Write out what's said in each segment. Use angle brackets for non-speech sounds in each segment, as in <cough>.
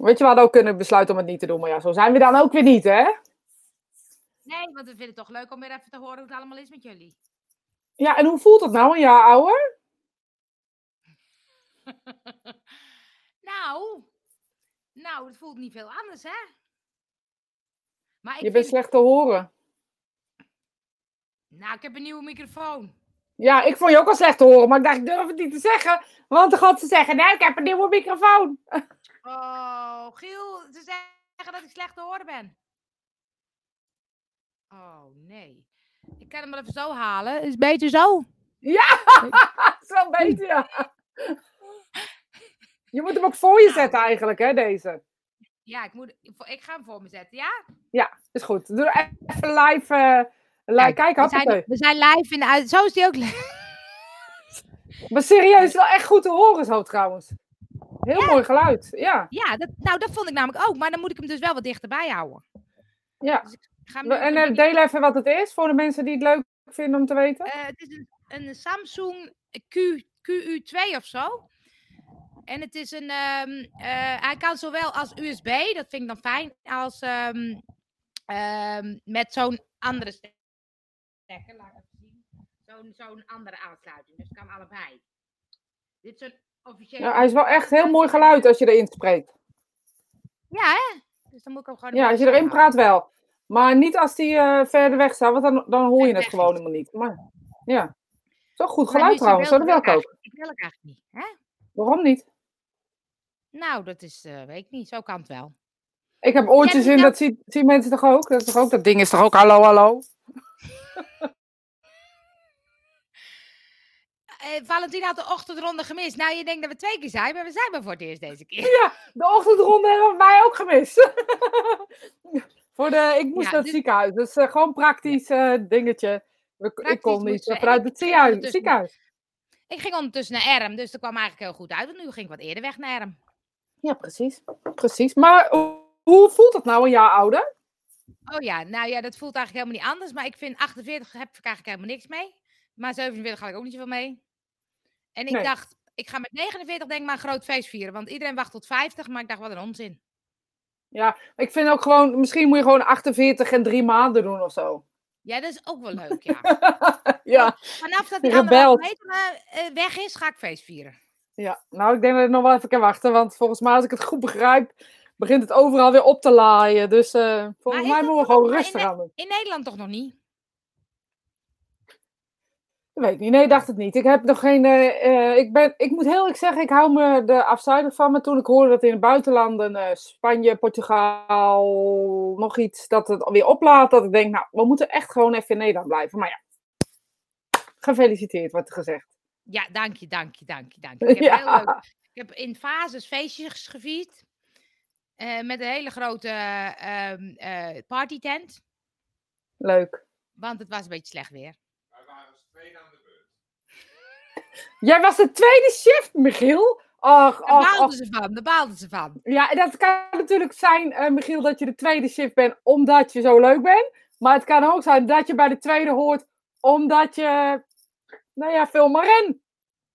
Weet je, we hadden ook kunnen besluiten om het niet te doen. Maar ja, zo zijn we dan ook weer niet, hè? Nee, want we vinden het toch leuk om weer even te horen hoe het allemaal is met jullie. Ja, en hoe voelt het nou een jaar ouder? <laughs> nou, nou, het voelt niet veel anders, hè? Maar ik Je bent vind- slecht te horen. Nou, ik heb een nieuwe microfoon. Ja, ik vond je ook al slecht te horen, maar ik dacht, ik durf het niet te zeggen. Want dan gaat ze zeggen, nee, ik heb een nieuwe microfoon. <laughs> Oh, Giel, ze zeggen dat ik slecht te horen ben. Oh, nee. Ik kan hem wel even zo halen. Is beter zo? Ja, <laughs> zo beter, ja. Je moet hem ook voor je zetten eigenlijk, hè, deze. Ja, ik, moet, ik ga hem voor me zetten, ja? Ja, is goed. Doe even live. eh live. Kijk, we, zijn, we zijn live in de uit. Zo is die ook. li- Maar serieus, <laughs> wel echt goed te horen zo trouwens. Heel mooi geluid, ja. Ja, dat, nou, dat vond ik namelijk ook. Maar dan moet ik hem dus wel wat dichterbij houden. ja. Dus hem En eh, deel even wat het is voor de mensen die het leuk vinden om te weten. Eh, het is een, een Samsung Q, QU2 of zo. En het is een. ehm, eh, hij kan zowel als USB, dat vind ik dan fijn, als ehm, ehm, met zo'n andere stekker. Laat ik even zien. Zo'n zo'n andere aansluiting. Dus het kan allebei. Dit is een Ja, hij is wel echt heel mooi geluid als je erin spreekt. Ja, hè? Dus dan moet ik hem gewoon. Ja, als je erin praat wel. Maar niet als die eh, verder weg staat, want dan, dan hoor je het gewoon helemaal niet. Maar ja, zo goed geluid trouwens. Dat wil ik ook. Ik wil het eigenlijk niet. Hè? Waarom niet? Nou, dat is, eh, weet ik niet. Zo kan het wel. Ik heb oortjes in, dat zien, zien mensen toch ook? Dat, is toch ook? dat ding is toch ook hallo, hallo? <laughs> Eh, Valentina had de ochtendronde gemist. Nou, je denkt dat we twee keer zijn, maar we zijn maar voor het eerst deze keer. Ja, de ochtendronde hebben wij ook gemist. <laughs> Voor de, ik moest Ja, naar het dus- ziekenhuis, dus eh, gewoon praktisch eh, dingetje. We- ik kon niet vanuit het ziekenhuis. ziekenhuis. Ik ging ondertussen naar Erm, dus dat kwam eigenlijk heel goed uit. Want nu ging ik wat eerder weg naar Erm. Ja, precies. Precies. Maar hoe- hoe voelt het nou een jaar ouder? Oh ja, nou ja, dat voelt eigenlijk helemaal niet anders. Maar ik vind 48 heb ik eigenlijk helemaal niks mee. Maar 47 ga ik ook niet zoveel mee. En ik Nee. dacht, ik ga met 49 denk ik maar een groot feest vieren. Want iedereen wacht tot 50, maar ik dacht, wat een onzin. Ja, ik vind ook gewoon, misschien moet je gewoon 48 en drie maanden doen of zo. Ja, dat is ook wel leuk, ja. <laughs> ja, Vanaf dat die anderhalve meter eh, weg is, ga ik feest vieren. ja, nou ik denk dat ik nog wel even kan wachten, want volgens mij als ik het goed begrijp, begint het overal weer op te laaien. Dus eh, volgens mij moeten we gewoon rustig aan doen. In Nederland toch nog niet? Weet niet. Nee, ik dacht het niet. Ik heb nog geen. eh, eh, ik, ben, ik moet heel eerlijk zeggen, ik hou me er afzuidig van. Maar toen ik hoorde dat in het buitenland, eh, Spanje, Portugal, nog iets, dat het alweer oplaat. Dat ik denk, nou, we moeten echt gewoon even in Nederland blijven. Maar ja, gefeliciteerd, wordt er gezegd. Ja, dank je, dank je, dank je, dank je. <laughs> Ik heb, Ja. heel leuk, ik heb in fases feestjes gevierd. met een hele grote ehm eh, partytent. Leuk. Want het was een beetje slecht weer. Jij was de tweede shift, Michiel. Ach, Daar baalden ze van, daar baalden ze van. Ja, en dat kan natuurlijk zijn, eh, Michiel, dat je de tweede shift bent omdat je zo leuk bent. Maar het kan ook zijn dat je bij de tweede hoort omdat je, nou ja, veel maar ren.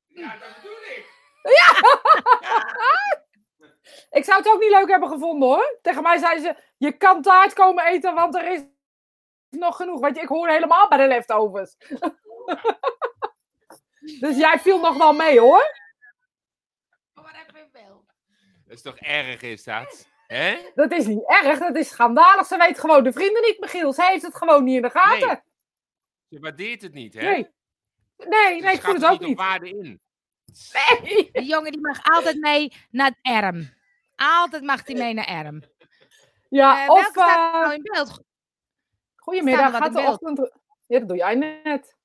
Ja, dat bedoel ik. <laughs> Ik zou het ook niet leuk hebben gevonden hoor. Tegen mij zeiden ze, je kan taart komen eten, want er is nog genoeg. Want je, ik hoor helemaal bij de leftovers. Dus jij viel nog wel mee hoor. Dat is toch erg, is dat? Hè? Dat is niet erg, dat is schandalig. Ze weet gewoon de vrienden niet, Michiel. Ze heeft het gewoon niet in de gaten. Nee. Je waardeert het niet, hè? Nee. Nee, nee, Ze ik voel het ook niet. waarde in. Nee. Die jongen die mag altijd mee naar Erm. Altijd mag hij mee naar Erm. Ja, Eh, of... welke staat er eh, nou in beeld? goedemiddag, gaat de ochtend... Ja, dat doe jij net.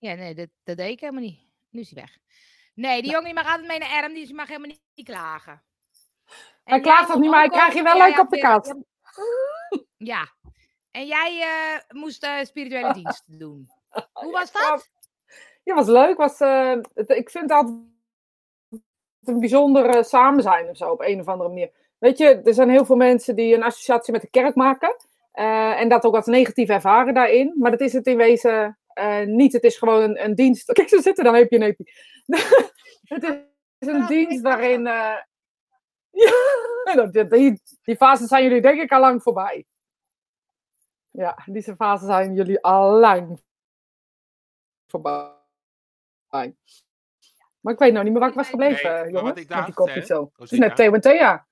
Ja, nee, dat, dat deed ik helemaal niet. Nu is hij weg. Nee, die jongen die mag altijd mee naar Erm, dus mag helemaal niet, klagen. Hij klaagt mocht niet, maar hij krijgt je wel leuk op de kat. Ja. En jij eh, moest eh, spirituele <laughs> diensten doen. Hoe was dat? Ja, was leuk. Was, eh, het- ik vind het altijd een bijzonder samen zijn of zo, op een of andere manier. Weet je, er zijn heel veel mensen die een associatie met de kerk maken. en dat ook als negatief ervaren daarin. Maar dat is het in wezen eh, niet. Het is gewoon een, een dienst. <laughs> Kijk, ze zitten dan, heb je een epie. <laughs> het is een dienst waarin... eh, <laughs> Ja, dat- die, die fase zijn jullie denk ik al lang voorbij. Ja, die fase zijn jullie al lang voorbij. Maar ik weet nou niet meer waar ik was gebleven, Nee, jongens. wat ik die dacht, hè, zo. Het is net Theo en Thea.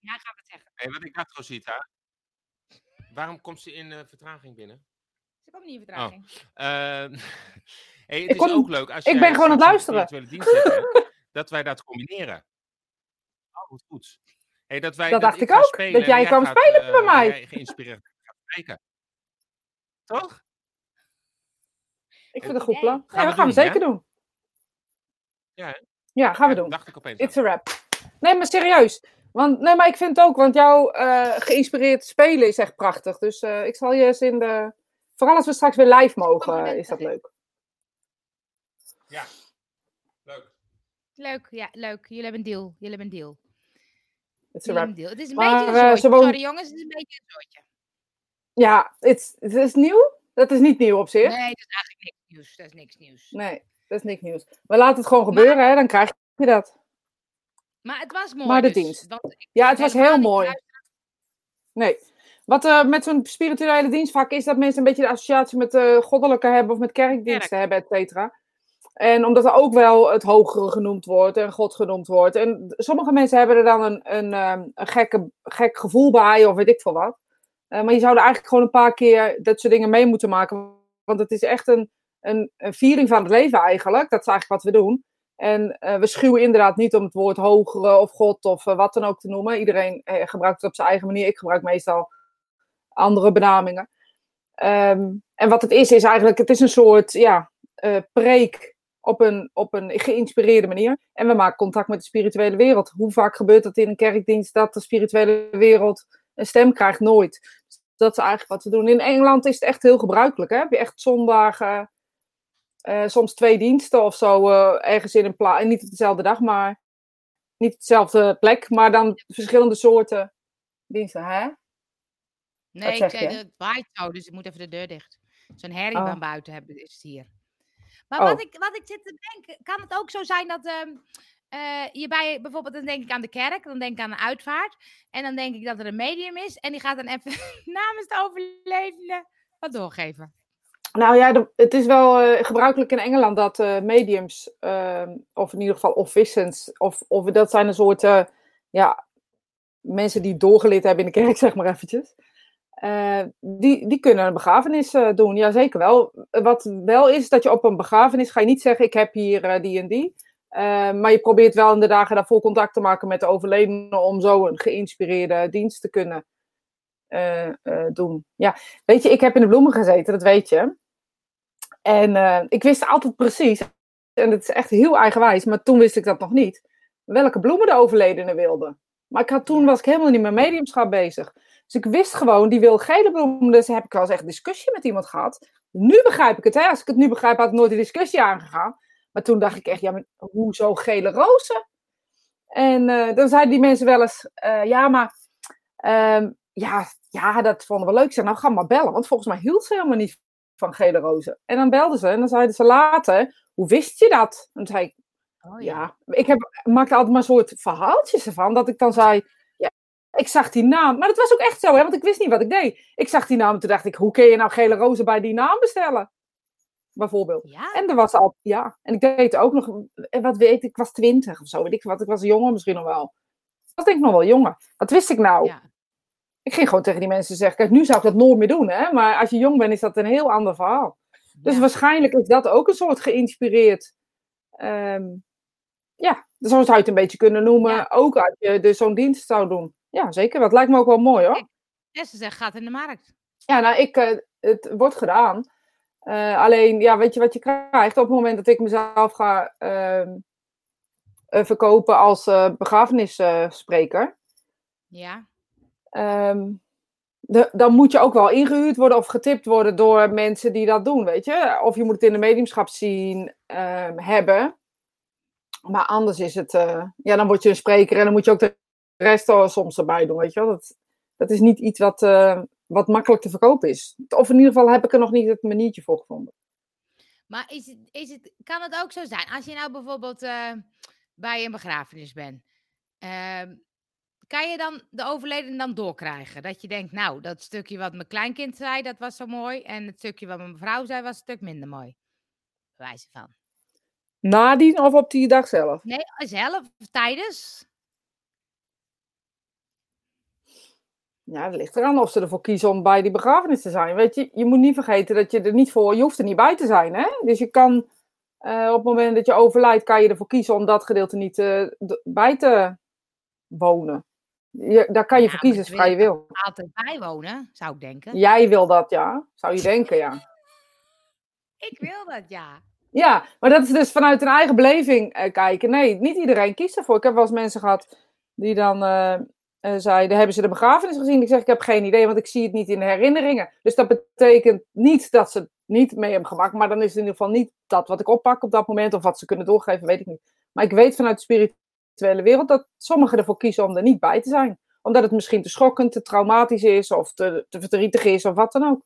Ja, gaan we het zeggen. Wat ik dacht, Rosita. Waarom komt ze in eh, vertraging binnen? Komt niet in vertraging. Ehm, <laughs> hey, het Ik is kom- ook leuk als ik jij ben gewoon aan het luisteren. dienst hebt, <laughs> dat wij dat combineren. Oh, goed, goed. Hey, dat, wij, Dat dacht ik ook, spelen dat en jij kwam gaat, spelen eh, bij mij. jij geïnspireerd gaat kijken. Toch? Ik vind het een goed plan. Gaan ja, we dat gaan we doen, zeker doen. Ja, hè? Ja, gaan we Ja, doen. dacht ik opeens. It's a wrap. Nee, maar serieus. Want, nee, maar ik vind het ook, want jouw eh, geïnspireerd spelen is echt prachtig. Dus eh, ik zal je eens in de... Vooral als we straks weer live mogen, is dat leuk. Ja. Leuk. Leuk, ja, leuk. Jullie hebben een deal. Jullie hebben een deal. Een. Het is een Maar, beetje een eh, woont- Sorry jongens, het is een beetje een zooitje. Ja, het het is nieuw. Dat is niet nieuw op zich. Nee, dat is eigenlijk niks nieuws. Dat is niks nieuws. Nee, dat is niks nieuws. Maar laat het gewoon gebeuren, hè, dan krijg je dat. Maar het was mooi Maar de dus, dienst. want Ja, het was heel mooi. Nee. Wat eh, met zo'n spirituele dienst vaak is dat mensen een beetje de associatie met eh goddelijke hebben of met kerkdiensten Kerk. hebben, et cetera. En omdat er ook wel het hogere genoemd wordt en God genoemd wordt. En sommige mensen hebben er dan een, een, ehm, een gekke, gek gevoel bij of weet ik veel wat. Eh, maar je zou er eigenlijk gewoon een paar keer dat soort dingen mee moeten maken. Want het is echt een, een, een viering van het leven eigenlijk. Dat is eigenlijk wat we doen. En we schuwen inderdaad niet om het woord hogere of God of wat dan ook te noemen. Iedereen gebruikt het op zijn eigen manier. Ik gebruik meestal andere benamingen. Ehm, en wat het is, is eigenlijk, het is een soort ja, eh, preek op een, op een geïnspireerde manier. En we maken contact met de spirituele wereld. Hoe vaak gebeurt het in een kerkdienst dat de spirituele wereld een stem krijgt? Nooit. Dus dat is eigenlijk wat we doen. In Engeland is het echt heel gebruikelijk. Hè? Heb je echt zondagen, eh, soms twee diensten of zo, eh, ergens in een plaats. Niet op dezelfde dag, maar niet op dezelfde plek, maar dan verschillende soorten diensten. Hè? Nee, ik zei, het waait zo, dus ik moet even de deur dicht. Zo'n herrie Oh. van buiten hebben is het hier. Maar Oh. wat, ik, wat ik zit te denken, kan het ook zo zijn dat eh, je bij, bijvoorbeeld, dan denk ik aan de kerk, dan denk ik aan een uitvaart. En dan denk ik dat er een medium is en die gaat dan even <laughs> namens de overlevende wat doorgeven. Nou ja, de- het is wel eh, gebruikelijk in Engeland dat eh, mediums, ehm, of in ieder geval officiants, of, of dat zijn een soort ja, mensen die doorgeleerd hebben in de kerk, <laughs> zeg maar eventjes. Eh, die, die kunnen een begrafenis eh, doen, ja zeker wel. Wat wel is, dat je op een begrafenis ga je niet zeggen, ik heb hier eh, die en die. Maar je probeert wel in de dagen daarvoor contact te maken met de overledene om zo een geïnspireerde dienst te kunnen doen. Ja, weet je, ik heb in de bloemen gezeten, dat weet je. En ik wist altijd precies, en het is echt heel eigenwijs, maar toen wist ik dat nog niet, welke bloemen de overledene wilde. Maar ik had, toen was ik helemaal niet met mediumschap bezig. Dus ik wist gewoon, die wil gele bloemen. Dus heb ik wel eens echt discussie met iemand gehad. Nu begrijp ik het, hè. Als ik het nu begrijp, had ik nooit die discussie aangegaan. Maar toen dacht ik echt, ja, maar hoezo gele rozen? En eh, dan zeiden die mensen wel eens, eh, ja, maar ehm, ja, ja, dat vonden we leuk. Ik zei, nou, ga maar bellen. Want volgens mij hield ze helemaal niet van gele rozen. En dan belden ze en dan zeiden ze later, hoe wist je dat? En toen zei ik, Oh ja, ik heb, maakte altijd maar soort verhaaltjes ervan. Dat ik dan zei, ik zag die naam. Maar dat was ook echt zo, hè, want ik wist niet wat ik deed. Ik zag die naam en toen dacht ik, hoe kun je nou gele rozen bij die naam bestellen? Bijvoorbeeld. Ja, En er was al, ja, en ik deed ook nog, eh, wat weet ik, ik was twintig of zo, weet ik wat. Ik was jonger misschien nog wel. Ik was denk ik nog wel jonger. Wat wist ik nou? ja. Ik ging gewoon tegen die mensen zeggen, kijk, nu zou ik dat nooit meer doen, hè. Maar als je jong bent, is dat een heel ander verhaal. Dus ja. waarschijnlijk is dat ook een soort geïnspireerd. ehm, ja, zo zou je het een beetje kunnen noemen. Ook als je dus zo'n dienst zou doen. Ja, zeker. Dat lijkt me ook wel mooi hoor. Ja, ze zegt, gaat in de markt. Ja, nou, ik, eh, het wordt gedaan. Eh, alleen, ja, weet je wat je krijgt? Op het moment dat ik mezelf ga ehm, eh, verkopen als begrafenisspreker. Ja, ehm, de- dan moet je ook wel ingehuurd worden of getipt worden door mensen die dat doen, weet je. Of je moet het in de mediumschap zien ehm, hebben. Maar anders is het, ja, dan word je een spreker en dan moet je ook de rest er soms erbij doen, weet je wel. Dat, dat is niet iets wat, eh, wat makkelijk te verkopen is. Of in ieder geval heb ik er nog niet het maniertje voor gevonden. maar is het, is het, kan het ook zo zijn, als je nou bijvoorbeeld eh, bij een begrafenis bent, ehm, kan je dan de overledene dan doorkrijgen? Dat je denkt, nou, dat stukje wat mijn kleinkind zei, dat was zo mooi. En het stukje wat mijn vrouw zei, was een stuk minder mooi. Wijze van. Nadien of op die dag zelf? Nee, zelf, tijdens. Ja, dat ligt eraan of ze ervoor kiezen om bij die begrafenis te zijn. Weet je, je moet niet vergeten dat je er niet voor, je hoeft er niet bij te zijn. Hè? Dus je kan, eh, op het moment dat je overlijdt, kan je ervoor kiezen om dat gedeelte niet eh, bij te wonen. Je, daar kan je Ja, voor kiezen, vrije je wil. Altijd bijwonen, zou ik denken. Jij wil dat, ja. Zou je denken, ja. <laughs> Ik wil dat, ja. Ja, maar dat is dus vanuit een eigen beleving eh, kijken. Nee, niet iedereen kiest ervoor. Ik heb wel eens mensen gehad die dan zeiden, hebben ze de begrafenis gezien? Ik zeg, ik heb geen idee, want ik zie het niet in de herinneringen. Dus dat betekent niet dat ze het niet mee hebben gemaakt, maar dan is het in ieder geval niet dat wat ik oppak op dat moment, of wat ze kunnen doorgeven, weet ik niet. Maar ik weet vanuit de spirituele wereld dat sommigen ervoor kiezen om er niet bij te zijn. Omdat het misschien te schokkend, te traumatisch is, of te, te verdrietig is, of wat dan ook.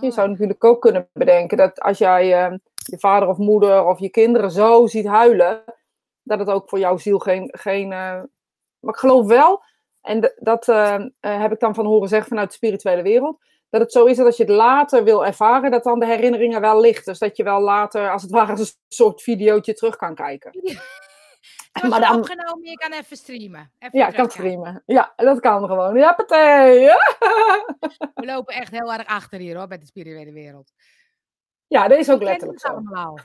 Je Oh. zou natuurlijk ook kunnen bedenken dat als jij eh, je vader of moeder of je kinderen zo ziet huilen, dat het ook voor jouw ziel geen. geen eh, Maar ik geloof wel, en dat eh, eh, heb ik dan van horen zeggen vanuit de spirituele wereld, dat het zo is dat als je het later wil ervaren, dat dan de herinneringen wel licht. Dus dat je wel later, als het <laughs> ware, een soort videootje terug kan kijken. Was <laughs> maar dan- opgenomen, je kan even streamen. Even Ja, kan terugkijken. streamen. Ja, dat kan gewoon. Ja, partij. Ja. <laughs> We lopen echt heel erg achter hier hoor, bij de spirituele wereld. ja, dat is ook letterlijk zo. allemaal.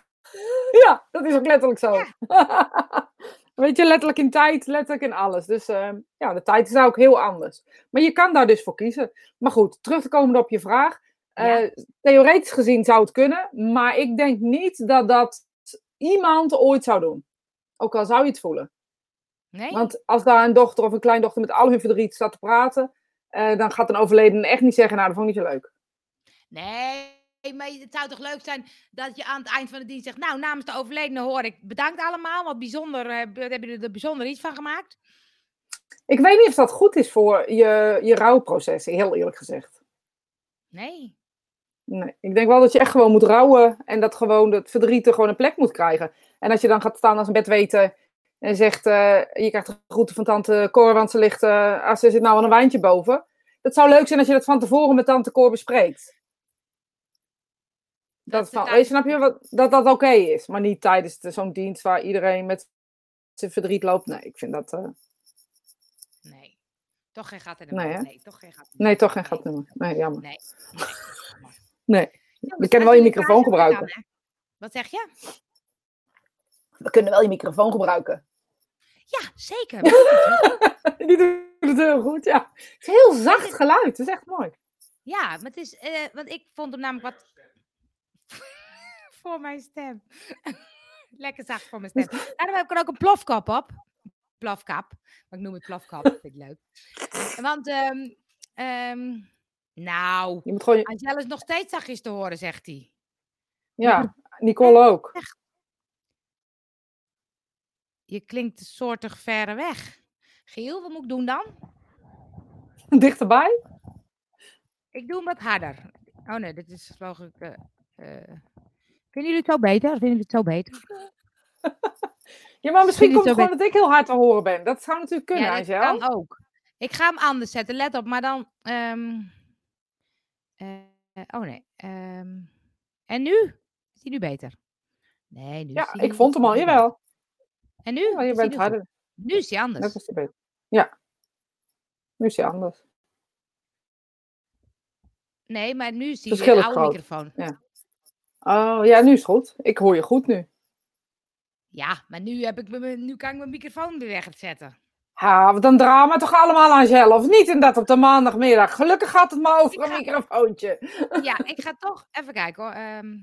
Ja, dat is ook letterlijk zo. Weet je, letterlijk in tijd, letterlijk in alles. Dus eh, ja, de tijd is daar ook heel anders. Maar je kan daar dus voor kiezen. Maar goed, terug te komen op je vraag. Ja. Eh, theoretisch gezien zou het kunnen, maar ik denk niet dat dat iemand ooit zou doen. Ook al zou je het voelen. Nee? Want als daar een dochter of een kleindochter met al hun verdriet staat te praten, eh, dan gaat een overledene echt niet zeggen, nou, dat vond ik niet zo leuk. Nee, maar het zou toch leuk zijn dat je aan het eind van de dienst zegt... Nou, namens de overledene hoor ik bedankt allemaal. Wat bijzonder, eh, heb- hebben jullie er bijzonder iets van gemaakt? Ik weet niet of dat goed is voor je, je rouwproces, heel eerlijk gezegd. Nee. Nee, ik denk wel dat je echt gewoon moet rouwen en dat gewoon het verdriet er gewoon een plek moet krijgen. En als je dan gaat staan als een bedweter en zegt, eh, je krijgt de groeten van tante Cor, want ze ligt, eh als er zit nou al een wijntje boven. Dat zou leuk zijn als je dat van tevoren met tante Cor bespreekt. Dat, van, je, snap je wat, dat dat oké is, maar niet tijdens de- zo'n dienst waar iedereen met zijn verdriet loopt. Nee, ik vind dat, eh, Nee. Toch geen gat in de Nee? Nee, toch geen gat in de nee, toch geen gatnummer. Nee, jammer. Nee. nee. we kunnen wel je microfoon gebruiken. Wat zeg je? We kunnen wel je microfoon gebruiken. Ja, zeker. <laughs> Die doet het heel goed, ja. Het is heel zacht geluid, het is echt mooi. Ja, maar het is, eh, want ik vond hem namelijk wat <laughs> voor mijn stem. <laughs> Lekker zacht voor mijn stem. <laughs> Daarom heb ik er ook een plofkap op. Plofkap. Maar ik noem het plofkap. Vind ik leuk. Want, ehm, ehm, nou, Je moet gewoon, is nog steeds zachtjes te horen, zegt hij. ja, Nicole ook. Je klinkt soortig verre weg. Giel, wat moet ik doen dan? Dichterbij? Ik doe hem wat harder. Oh nee, dit is eh. Vinden jullie het zo beter? Vinden jullie het zo beter? <laughs> Ja, maar misschien komt je het gewoon dat ik heel hard te horen ben. Dat zou natuurlijk kunnen, ja, dat Angel. kan ook. Ik ga hem anders zetten, let op. Maar dan... ehm, eh, oh nee. ehm, en nu? Is hij nu beter? Nee, nu Ja, ik vond hem al, jawel. En nu? Maar je Is hij bent harder. Nu is hij anders. Dat is hij beter. Ja. Nu is hij anders. Nee, maar nu is weer is oude groot. microfoon. Oh, ja, nu is het goed. Ik hoor je goed nu. Ja, maar nu, heb ik, nu kan ik mijn microfoon weer wegzetten. Ha, wat een drama toch allemaal, Angel, of niet? En dat op de maandagmiddag. Gelukkig gaat het maar over een Ja. microfoontje. Ja, ik ga toch even kijken hoor. ehm.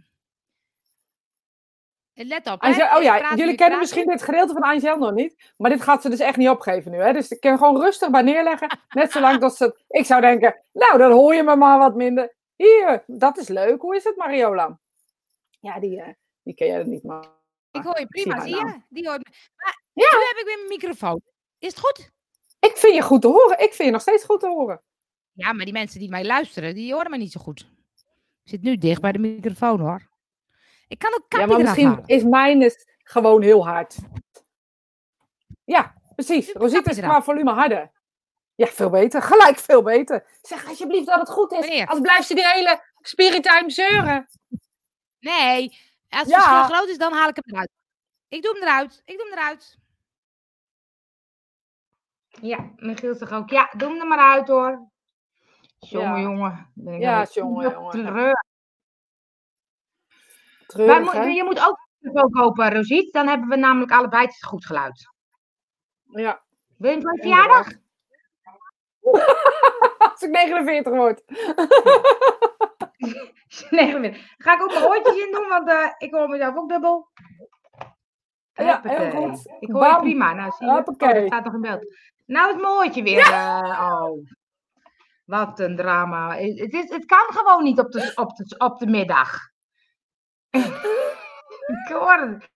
let op. hè. Oh ja, jullie kennen misschien dit gedeelte van Angel nog niet. Maar dit gaat ze dus echt niet opgeven nu. Hè? Dus ik kan gewoon rustig bij neerleggen. Net zolang dat ze... het- Ik zou denken, nou, dan hoor je me maar wat minder. Hier, dat is leuk. Hoe is het, Mariola? Ja, die, eh, die ken jij niet, maar... Ik hoor je prima, zie je? Die hoort me. Maar Ja. nu heb ik weer mijn microfoon. Is het goed? Ik vind je goed te horen. Ik vind je nog steeds goed te horen. Ja, maar die mensen die mij luisteren, die horen me niet zo goed. Ik zit nu dicht bij de microfoon hoor. Ik kan ook Ja, maar misschien is mijn is gewoon heel hard. Ja, precies. Rosita is qua volume harder. Ja, veel beter. <laughs> Gelijk veel beter. Zeg alsjeblieft dat het goed is. Als blijft ze die hele spirit-time zeuren. Nee, als het Ja. verschil groot is, dan haal ik hem eruit. Ik doe hem eruit. Ik doe hem eruit. Ja, Michiel zegt ook, ja, doe hem er maar uit hoor. Jongen, Ja. jongen. Ben ik Ja, jongen, jongen. treurig. Treurig, je moet ook een kopen, Rosiet. Dan hebben we namelijk allebei het goed geluid. Ja. Wil je je verjaardag? <laughs> Als ik 49 word. <laughs> <laughs> Nee. Ga ik ook mijn oortjes in doen, want eh, ik hoor mezelf ook dubbel. Ja, heel goed. Ik hoor je Bam. prima. Nou, zie je. Oh, dat staat nog in beeld. Nou is mijn oortje weer. eh, oh. Wat een drama. Het, het is, het kan gewoon niet op de, op de, op de middag. <laughs> ik hoor het.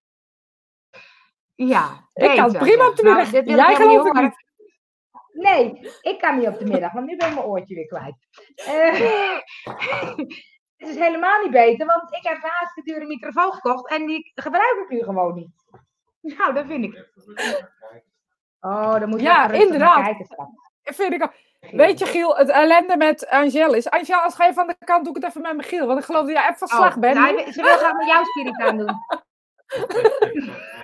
Ja, Ik kan prima op de. Nou, middag. Jij geloof ik niet. Nee, ik kan niet op de middag, want nu ben ik mijn oortje weer kwijt. Eh, <laughs> het is helemaal niet beter, want ik heb een hartstikke dure microfoon gekocht en die gebruik ik nu gewoon niet. Nou, dat vind ik. Oh, dan moet je Ja, inderdaad. kijken. Vind ik ook. Weet je, Giel, het ellende met Angel is. Angel, als ga je van de kant, doe ik het even met Michiel. Want ik geloof dat jij even van slag Oh, bent. nou, ze wil graag met jouw spirit aan doen. <laughs>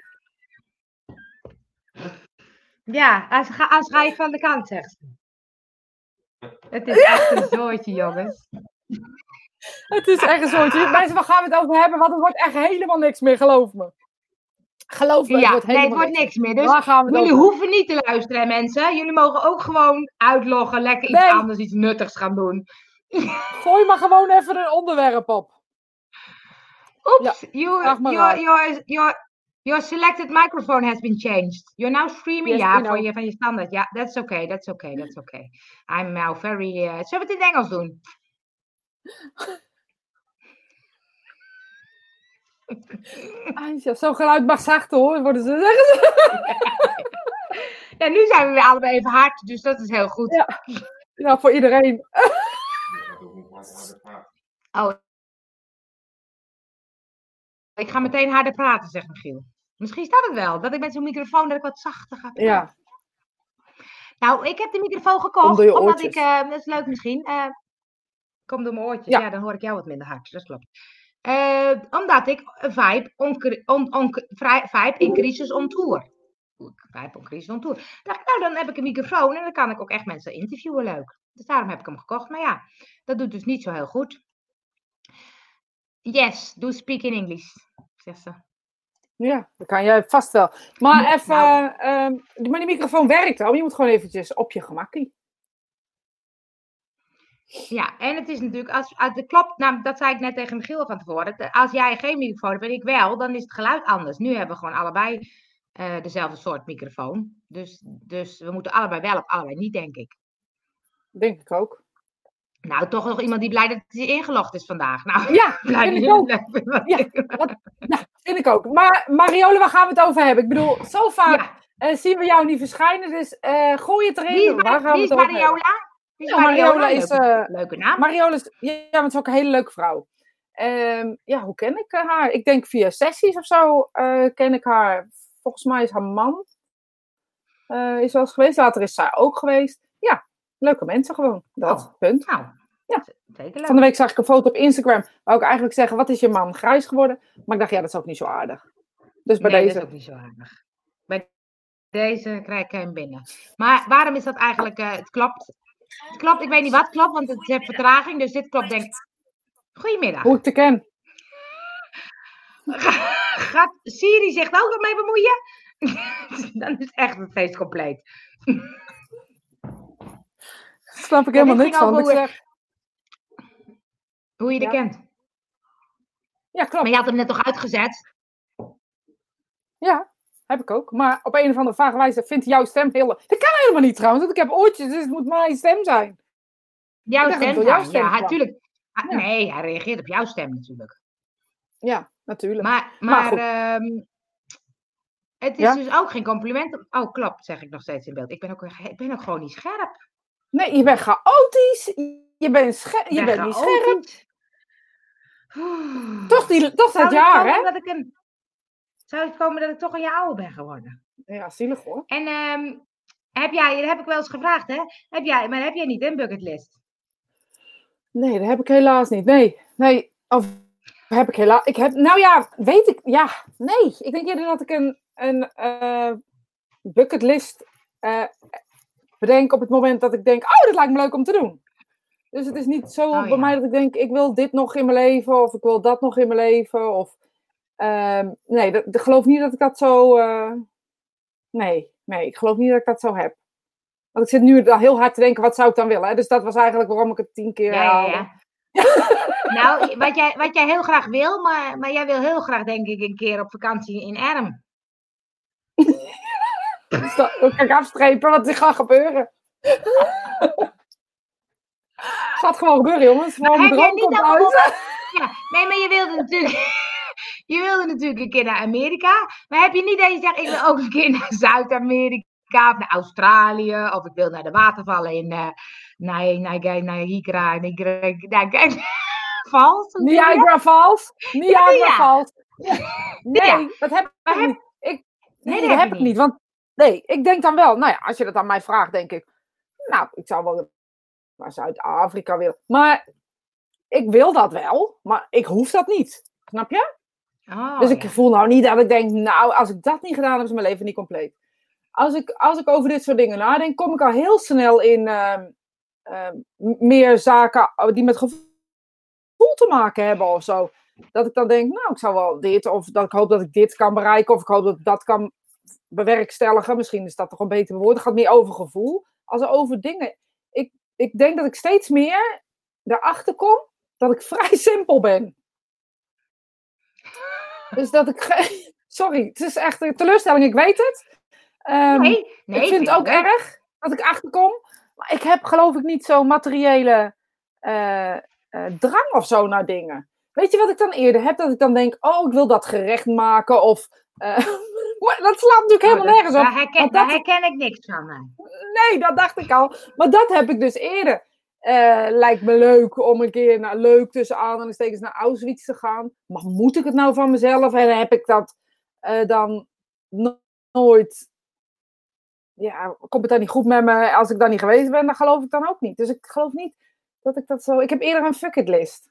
Ja, als, ga, als ga je van de kant, zegt ze. Het is echt een zootje, jongens. Het is echt een soortje. <laughs> Mensen, waar gaan we het over hebben? Want het wordt echt helemaal niks meer, geloof me. Geloof me, het Ja, wordt nee, het helemaal wordt niks meer. Dus het jullie hoeven niet te luisteren, mensen. Jullie mogen ook gewoon uitloggen, lekker iets Nee. anders, iets nuttigs gaan doen. <laughs> Gooi maar gewoon even een onderwerp op. Oeps, you, vraag maar your, selected microphone has been changed. You're now streaming. Yes, ja, voor je, van je standaard. Ja, that's okay, that's okay, that's okay. I'm now very... eh, zullen we het in Engels doen? <laughs> Anja, zo'n geluid mag zachter hoor, worden ze zeggen ze. <laughs> Ja, nu zijn we weer allebei even hard, dus dat is heel goed. Ja. Ja, voor iedereen. <laughs> Oh. Ik ga meteen harder praten, zegt Michiel. Misschien staat het wel, dat ik met zo'n microfoon dat ik wat zachter ga praten. Ja, Nou, ik heb de microfoon gekocht, door je omdat ik, eh, dat is leuk misschien, eh kom door mijn oortjes, Ja. ja. dan hoor ik jou wat minder hard, dat klopt. Eh, omdat ik vibe, on, on, on, vrij- vibe in crisis on tour. Vibe on crisis on tour. Dacht ik, nou dan heb ik een microfoon en dan kan ik ook echt mensen interviewen, leuk. Dus daarom heb ik hem gekocht, maar ja, dat doet dus niet zo heel goed. Yes, do speak in English, zegt ze. Ja, dat kan jij vast wel. Maar Ja, even, nou. ehm, maar die microfoon werkt al. Je moet gewoon eventjes op je gemakkie. Ja, en het is natuurlijk, als, als de klopt, nou, dat zei ik net tegen Michiel van tevoren. dat Als jij geen microfoon hebt en ik wel, dan is het geluid anders. Nu hebben we gewoon allebei eh, dezelfde soort microfoon. Dus, dus we moeten allebei wel op allebei niet, denk ik. Denk ik ook. Nou, toch nog iemand die blij dat hij ingelogd is vandaag. Nou, Ja, <laughs> blij vind dat ik ook. Ja, Ja, vind ik ook. Maar Mariole, waar gaan we het over hebben? Ik bedoel, zo vaak Ja, eh, zien we jou niet verschijnen. Dus eh, gooi het erin. wie is, waar gaan wie we is het over? Mariola? Wie is Ja, Mariola Mariola? is, Leuke, eh, leuke naam. Mariole is, ja, maar het is ook een hele leuke vrouw. Ehm, ja, hoe ken ik haar? Ik denk via sessies of zo ken ik haar. Volgens mij is haar man is wel eens geweest. Later is zij ook geweest. Leuke mensen gewoon. Dat, Oh. punt. Nou, Ja. zeker. Van de week zag ik een foto op Instagram. Wou ik eigenlijk zeggen, wat is je man grijs geworden? Maar ik dacht, ja, dat is ook niet zo aardig. Dus bij nee, deze. dat is ook niet zo aardig. Bij deze krijg ik hem binnen. Maar waarom is dat eigenlijk? eh, het klopt. Het klopt, ik weet niet wat klopt, want het heeft vertraging. Dus dit klopt, denk ik. Goedemiddag. Hoe ik te ken. Gaat Siri zich ook nog mee bemoeien? <laughs> Dan is echt het feest compleet. Daar snap ik helemaal niks van. Ik zeg, Hoe je Ja. kent. ja, klopt. Maar je had hem net toch uitgezet? Ja, heb ik ook. Maar op een of andere vage wijze vindt jouw stem heel... Dat kan helemaal niet trouwens, want ik heb oortjes, dus het moet mijn stem zijn. Jouw stem jouw stem Ja, kwam. natuurlijk. Ah, Ja. Nee, hij reageert op jouw stem natuurlijk. Ja, natuurlijk. Maar, Maar ehm, het is Ja? dus ook geen compliment. Oh, klopt, zeg ik nog steeds in beeld. Ik ben ook, ik ben ook gewoon niet scherp. Nee, je bent chaotisch. Je bent, je ben bent niet scherp. Oeh. <sighs> Toch, die, toch Zou dat jaar, hè? Dat ik een, zou het komen dat ik toch een jaar ouder ben geworden? Ja, zielig hoor. En ehm, heb jij, dat heb ik wel eens gevraagd, hè? Heb jij, maar heb jij niet een bucketlist? Nee, dat heb ik helaas niet. Nee, nee. Of heb ik helaas. Ik heb, nou ja, weet ik. Ja, nee. Ik denk eerder dat ik een, een eh, bucketlist eh, bedenk op het moment dat ik denk: oh, dat lijkt me leuk om te doen. Dus het is niet zo Oh, bij ja. mij dat ik denk: ik wil dit nog in mijn leven, of ik wil dat nog in mijn leven. Of, ehm, nee, dat, ik geloof niet dat ik dat zo. eh, nee, nee, ik geloof niet dat ik dat zo heb. Want ik zit nu al heel hard te denken: wat zou ik dan willen? Hè? Dus dat was eigenlijk waarom ik het tien keer Ja, ja. <laughs> nou, wat jij, wat jij heel graag wil, maar, maar jij wil heel graag, denk ik, een keer op vakantie in Erm. <laughs> Dus dat dat kan ik afstrepen wat er gaat gebeuren. gaat gewoon gebeuren, jongens. Gewoon heb mijn jij droom niet Ja, nee, maar je wilde natuurlijk. Je wilde natuurlijk een keer naar Amerika. Maar heb je niet dat je zegt, ik wil ook een keer naar Zuid-Amerika of naar Australië. Of ik wil naar de watervallen in uh, Niagara, Niagara, Niagara, Falls. Niagara Falls. Niagara. Falls. Nee, dat heb Maar ik niet. Ik, nee, dat heb ik niet. Want nee, ik denk dan wel, nou ja, als je dat aan mij vraagt, denk ik, nou, ik zou wel naar Zuid-Afrika willen. Maar ik wil dat wel, maar ik hoef dat niet. Snap je? Oh, dus ik ja. voel nou niet dat ik denk, nou, als ik dat niet gedaan heb, is mijn leven niet compleet. Als ik, als ik over dit soort dingen nadenk, kom ik al heel snel in ehm, ehm, meer zaken die met gevoel te maken hebben of zo. Dat ik dan denk, nou, ik zou wel dit, of dat ik hoop dat ik dit kan bereiken, of ik hoop dat ik dat kan bewerkstelligen. Misschien is dat toch een beter woord. Het gaat meer over gevoel als over dingen. Ik, ik denk dat ik steeds meer erachter kom dat ik vrij <laughs> simpel ben. Dus dat ik. <laughs> Sorry, het is echt een teleurstelling, ik weet het. Ehm, Nee, nee, ik vind het ook erg dat ik achterkom. Maar ik heb geloof ik niet zo'n materiële eh, eh, drang of zo naar dingen. Weet je wat ik dan eerder heb? Dat ik dan denk, oh, ik wil dat gerecht maken. Of, eh, <laughs> maar dat slaat natuurlijk helemaal Oh, dat- nergens op. Daar herken, daar dat- herken ik niks van. nee. Nee, dat dacht ik al. Maar dat heb ik dus eerder. Eh, lijkt me leuk om een keer naar leuk tussen aanhalingstekens naar Auschwitz te gaan. Maar moet ik het nou van mezelf? En heb ik dat eh, dan no- nooit. Ja, komt het dan niet goed met me als ik dan niet geweest ben? Dan geloof ik dan ook niet. Dus ik geloof niet dat ik dat zo. Ik heb eerder een fuck it list.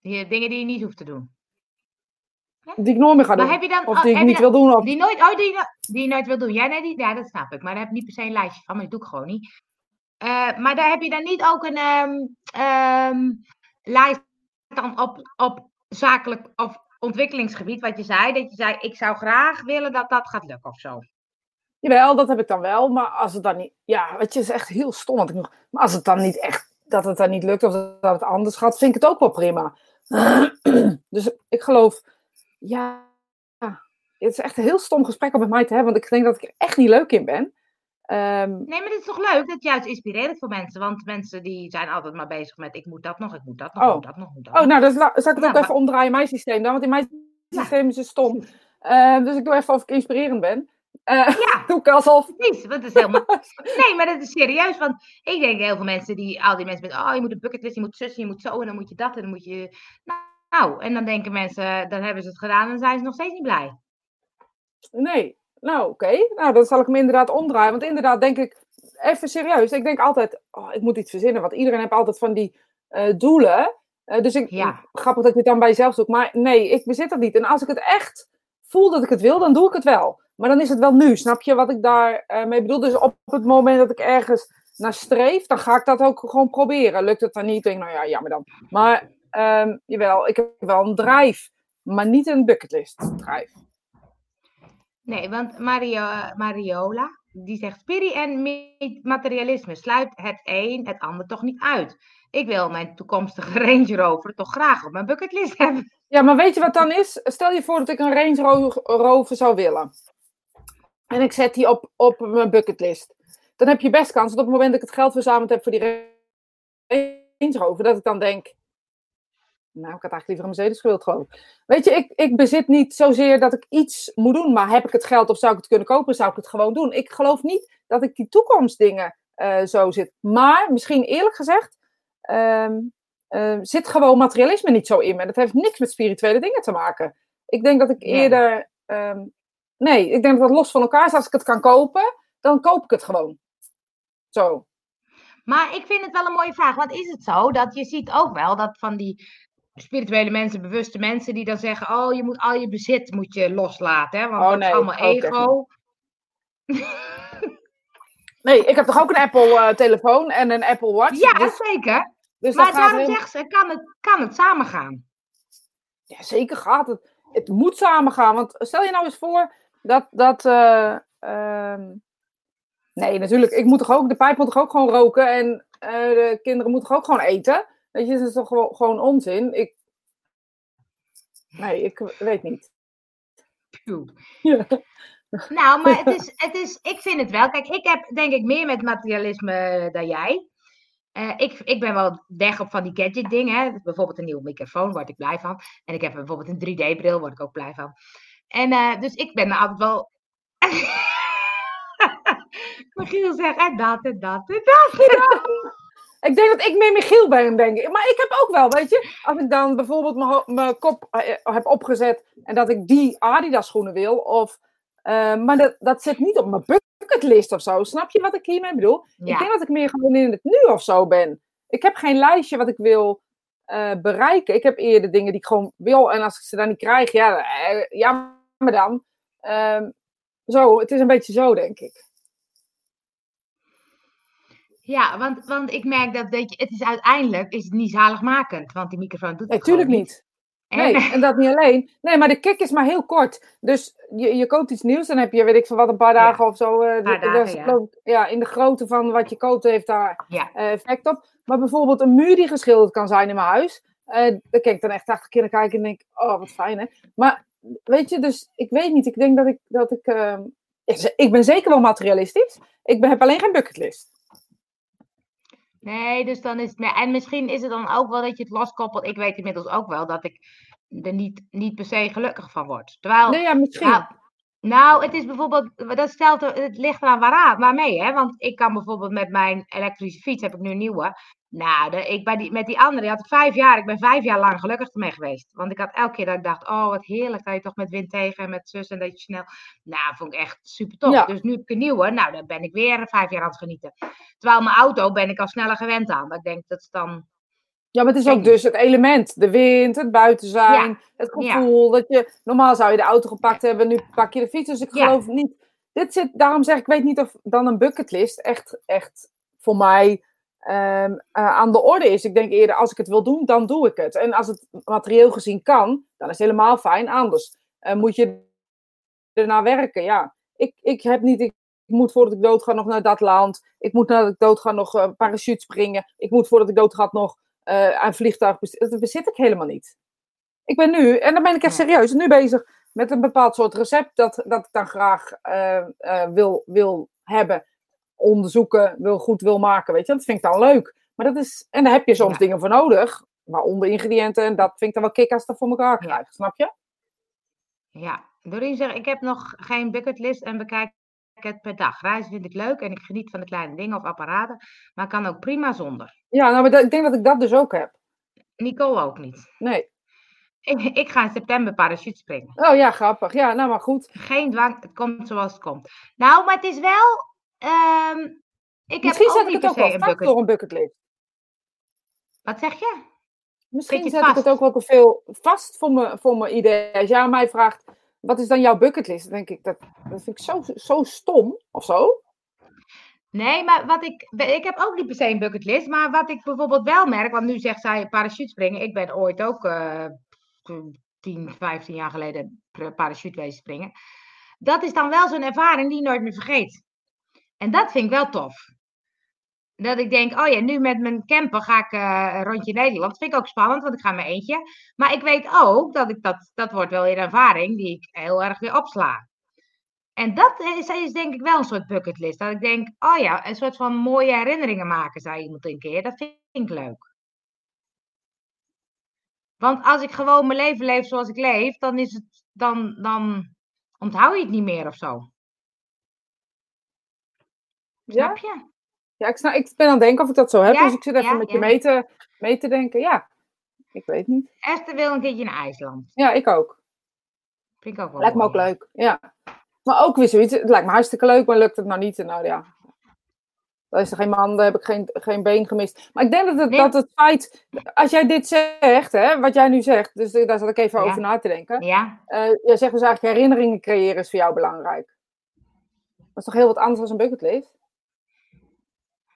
Die, dingen die je niet hoeft te doen. Die ik nooit meer ga Maar doen. heb je dan, Of die ik niet dan- wil doen. Of... Die, nooit, oh, die, die je nooit wil doen. Ja, nee, die, ja, dat snap ik. Maar daar heb ik niet per se een lijstje van, maar dat doe ik gewoon niet. Eh, maar daar heb je dan niet ook een ehm, lijst dan op, op zakelijk of ontwikkelingsgebied, wat je zei. Dat je zei, ik zou graag willen dat dat gaat lukken of zo. Jawel, dat heb ik dan wel. Maar als het dan niet. Ja, weet je, is echt heel stom. Want ik nog, maar als het dan niet echt. Dat het dan niet lukt of dat het anders gaat, vind ik het ook wel prima. <clears throat> dus ik geloof. Ja. Het is echt een heel stom gesprek om met mij te hebben. Want ik denk dat ik er echt niet leuk in ben. Ehm, Nee, maar het is toch leuk? Dat is juist inspirerend voor mensen. Want mensen die zijn altijd maar bezig met, ik moet dat nog, ik moet dat nog, ik Oh. moet dat nog, moet dat oh, nou, dan zal ik het ook maar- even omdraaien in mijn systeem dan. Want in mijn systeem is het stom. Eh, dus ik doe even of ik inspirerend ben. Eh Ja, <laughs> doe ik alsof. precies. Want het is helemaal... <laughs> Nee, maar dat is serieus. Want ik denk heel veel mensen die, al die mensen met, oh, je moet een bucketlist, je moet zus, je moet zo, en dan moet je dat, en dan moet je... Nou, en dan denken mensen, dan hebben ze het gedaan en zijn ze nog steeds niet blij. Nee. Nou, oké. Nou, dan zal ik hem inderdaad omdraaien. Want inderdaad denk ik, even serieus. Ik denk altijd, oh, ik moet iets verzinnen. Want iedereen heeft altijd van die eh, doelen. Eh, dus ik, Ja. grappig dat je het dan bij jezelf zoekt. Maar nee, ik bezit dat niet. En als ik het echt voel dat ik het wil, dan doe ik het wel. Maar dan is het wel nu. Snap je wat ik daar eh, mee bedoel? Dus op het moment dat ik ergens naar streef, dan ga ik dat ook gewoon proberen. Lukt het dan niet? Denk ik, nou ja, jammer dan. Maar ehm, jawel, ik heb wel een drive. Maar niet een bucketlist drive. Nee, want Mario, Mariola, die zegt, spiri en materialisme sluit het een het ander toch niet uit. Ik wil mijn toekomstige <laughs> Range Rover toch graag op mijn bucketlist hebben. Ja, maar weet je wat dan is? Stel je voor dat ik een Range Ro- Rover zou willen. En ik zet die op, op mijn bucketlist. Dan heb je best kans dat op het moment dat ik het geld verzameld heb voor die Range Rover, dat ik dan denk. Nou, ik had eigenlijk liever een Mercedes gewild, geloof ik. Weet je, ik, ik bezit niet zozeer dat ik iets moet doen, maar heb ik het geld of zou ik het kunnen kopen, zou ik het gewoon doen. Ik geloof niet dat ik die toekomstdingen eh, zo zit. Maar misschien eerlijk gezegd, ehm, eh, zit gewoon materialisme niet zo in me. Dat heeft niks met spirituele dingen te maken. Ik denk dat ik eerder ehm, Nee, ik denk dat dat los van elkaar is. Als ik het kan kopen, dan koop ik het gewoon. Zo. Maar ik vind het wel een mooie vraag. Want is het zo dat je ziet ook wel dat van die spirituele mensen, bewuste mensen, die dan zeggen: Oh, je moet al je bezit moet je loslaten. Hè? Want Oh, dat nee, is allemaal ego. <laughs> Nee, ik heb toch ook een Apple-telefoon en een Apple Watch. Ja, dus, zeker. dus Maar daarom heel- zegt ze: kan het, kan het samen gaan? Ja, zeker gaat het. Het moet samengaan. Want stel je nou eens voor dat. dat eh, ehm, nee, natuurlijk. Ik moet toch ook. De pijp moet toch ook gewoon roken. En eh, de kinderen moeten toch ook gewoon eten. Weet je, dat is toch gewoon, gewoon onzin. Ik. Nee, ik weet niet. <laughs> Ja. Nou, maar het is, het is, ik vind het wel. Kijk, ik heb denk ik meer met materialisme dan jij. Eh, ik, ik ben wel weg op van die gadget dingen. Hè. Bijvoorbeeld een nieuwe microfoon, word ik blij van. En ik heb bijvoorbeeld een 3D-bril, word ik ook blij van. En eh, dus ik ben er altijd wel... <laughs> Michiel zegt, en dat en dat en dat. Ik denk dat ik meer Michiel ben, denk ik. Maar ik heb ook wel, weet je, als ik dan bijvoorbeeld mijn kop eh, heb opgezet en dat ik die Adidas schoenen wil, of, eh, maar dat, dat zit niet op mijn bucketlist of zo. Snap je wat ik hiermee bedoel? Ik denk dat ik meer gewoon in het nu of zo ben. Ik heb geen lijstje wat ik wil eh, bereiken. Ik heb eerder dingen die ik gewoon wil en als ik ze dan niet krijg, ja, eh, ja maar dan. Ehm, zo, het is een beetje zo, denk ik. Ja want, want ik merk dat, weet je, het is uiteindelijk is het niet zaligmakend. Want die microfoon doet Nee, het gewoon tuurlijk niet. En- Nee, en dat niet alleen. Nee, maar de kick is maar heel kort. Dus je, je koopt iets nieuws, dan heb je, weet ik veel wat, een paar Ja, dagen of zo. dat dagen, ja. ja, in de grootte van wat je koopt heeft daar Ja. eh, effect op. Maar bijvoorbeeld een muur die geschilderd kan zijn in mijn huis. eh daar kijk ik dan echt 80 keer naar kijken en denk, oh, wat fijn hè. Maar weet je, dus ik weet niet. Ik denk dat ik, dat ik, ehm, ik ben zeker wel materialistisch. Ik ben, heb alleen geen bucketlist. Nee, dus dan is het. nee, En misschien is het dan ook wel dat je het loskoppelt. Ik weet inmiddels ook wel dat ik er niet, niet per se gelukkig van word. Terwijl. Nee, ja, misschien. Nou, nou, het is bijvoorbeeld, dat stelt, het ligt eraan waaraan, waarmee, hè? Want ik kan bijvoorbeeld met mijn elektrische fiets, heb ik nu een nieuwe. Nou, de, ik, bij die, met die andere die had ik vijf jaar, ik ben vijf jaar lang gelukkig ermee geweest. Want ik had elke keer dat ik dacht, oh wat heerlijk dat je toch met wind tegen en met zus en dat je snel. Nou, vond ik echt super tof. Ja. Dus nu heb ik een nieuwe, nou dan ben ik weer vijf jaar aan het genieten. Terwijl mijn auto ben ik al sneller gewend aan. Dat ik denk, dat is dan, Ja, maar het is ook dus het element, de wind, het buiten zijn, het Ja. gevoel dat je, normaal zou je de auto gepakt hebben, nu pak je de fiets, dus ik geloof niet, dit zit, daarom zeg ik, ik weet niet of dan een bucketlist echt, echt voor mij ehm, eh, aan de orde is. Ik denk eerder, als ik het wil doen, dan doe ik het. En als het materieel gezien kan, dan is het helemaal fijn, anders eh, moet je ernaar werken, ja. Ik, ik heb niet, ik moet voordat ik dood ga nog naar dat land, ik moet nadat ik dood ga nog een parachute springen, ik moet voordat ik dood ga nog aan vliegtuig bezit. Dat bezit ik helemaal niet. Ik ben nu, en dan ben ik echt serieus, nu bezig met een bepaald soort recept dat, dat ik dan graag wil, wil hebben, onderzoeken, wil, goed wil maken, weet je. Dat vind ik dan leuk. Maar dat is, en daar heb je soms Ja. dingen voor nodig, waaronder ingrediënten, en dat vind ik dan wel kick als dat voor elkaar Ja. krijg, snap je? ja. Doreen zegt, ik heb nog geen bucketlist en bekijk het per dag. Reizen vind ik leuk en ik geniet van de kleine dingen of apparaten, maar kan ook prima zonder. Ja, nou, maar dat- ik denk dat ik dat dus ook heb. Nicole ook niet. Nee. Ik, <laughs> ik ga in september parachute springen. Oh ja, grappig. Ja, nou maar goed. Geen dwang, het komt zoals het komt. Nou, maar het is wel. Ehm, ik heb Misschien ook zet ik het ook wel bucket. door een bucketlist. Wat zeg je? Misschien je zet ik het ook wel te veel vast voor mijn, voor mijn idee. Als jij mij vraagt, wat is dan jouw bucketlist? Dan denk ik, dat, dat vind ik zo, zo stom, of zo. Nee, maar wat ik. Ik heb ook niet per se een bucketlist. Maar wat ik bijvoorbeeld wel merk. Want nu zegt zij parachute springen. Ik ben ooit ook eh 10, 15 jaar geleden parachute wezen springen. Dat is dan wel zo'n ervaring die je nooit meer vergeet. En dat vind ik wel tof. Dat ik denk, oh ja, nu met mijn camper ga ik een rondje Nederland. Dat vind ik ook spannend, want ik ga mijn eentje. Maar ik weet ook dat ik dat, dat wordt wel weer een ervaring die ik heel erg weer opsla. En dat is, is denk ik wel een soort bucketlist. Dat ik denk, oh ja, een soort van mooie herinneringen maken, zei iemand een keer. Dat vind ik leuk. Want als ik gewoon mijn leven leef zoals ik leef, dan is het, dan, dan onthoud je het niet meer of zo. Ja? Snap je? Ja, ik, snap, ik ben aan het denken of ik dat zo heb. Ja, dus ik zit even ja, met je ja. mee te, mee te denken. Ja, ik weet niet. Esther wil een keertje naar IJsland. Ja, ik ook. Vind ik ook wel Lijkt me ook leuk. Ja. Maar ook weer zoiets, het lijkt me hartstikke leuk, maar lukt het nou niet? Nou ja, dan is er geen man, dan heb ik geen, geen been gemist. Maar ik denk dat het, Nee. dat het feit, als jij dit zegt, hè, wat jij nu zegt, dus daar zat ik even Ja. over na te denken. Ja, Eh, jij zegt dus eigenlijk herinneringen creëren is voor jou belangrijk. Dat is toch heel wat anders dan een bucketlist?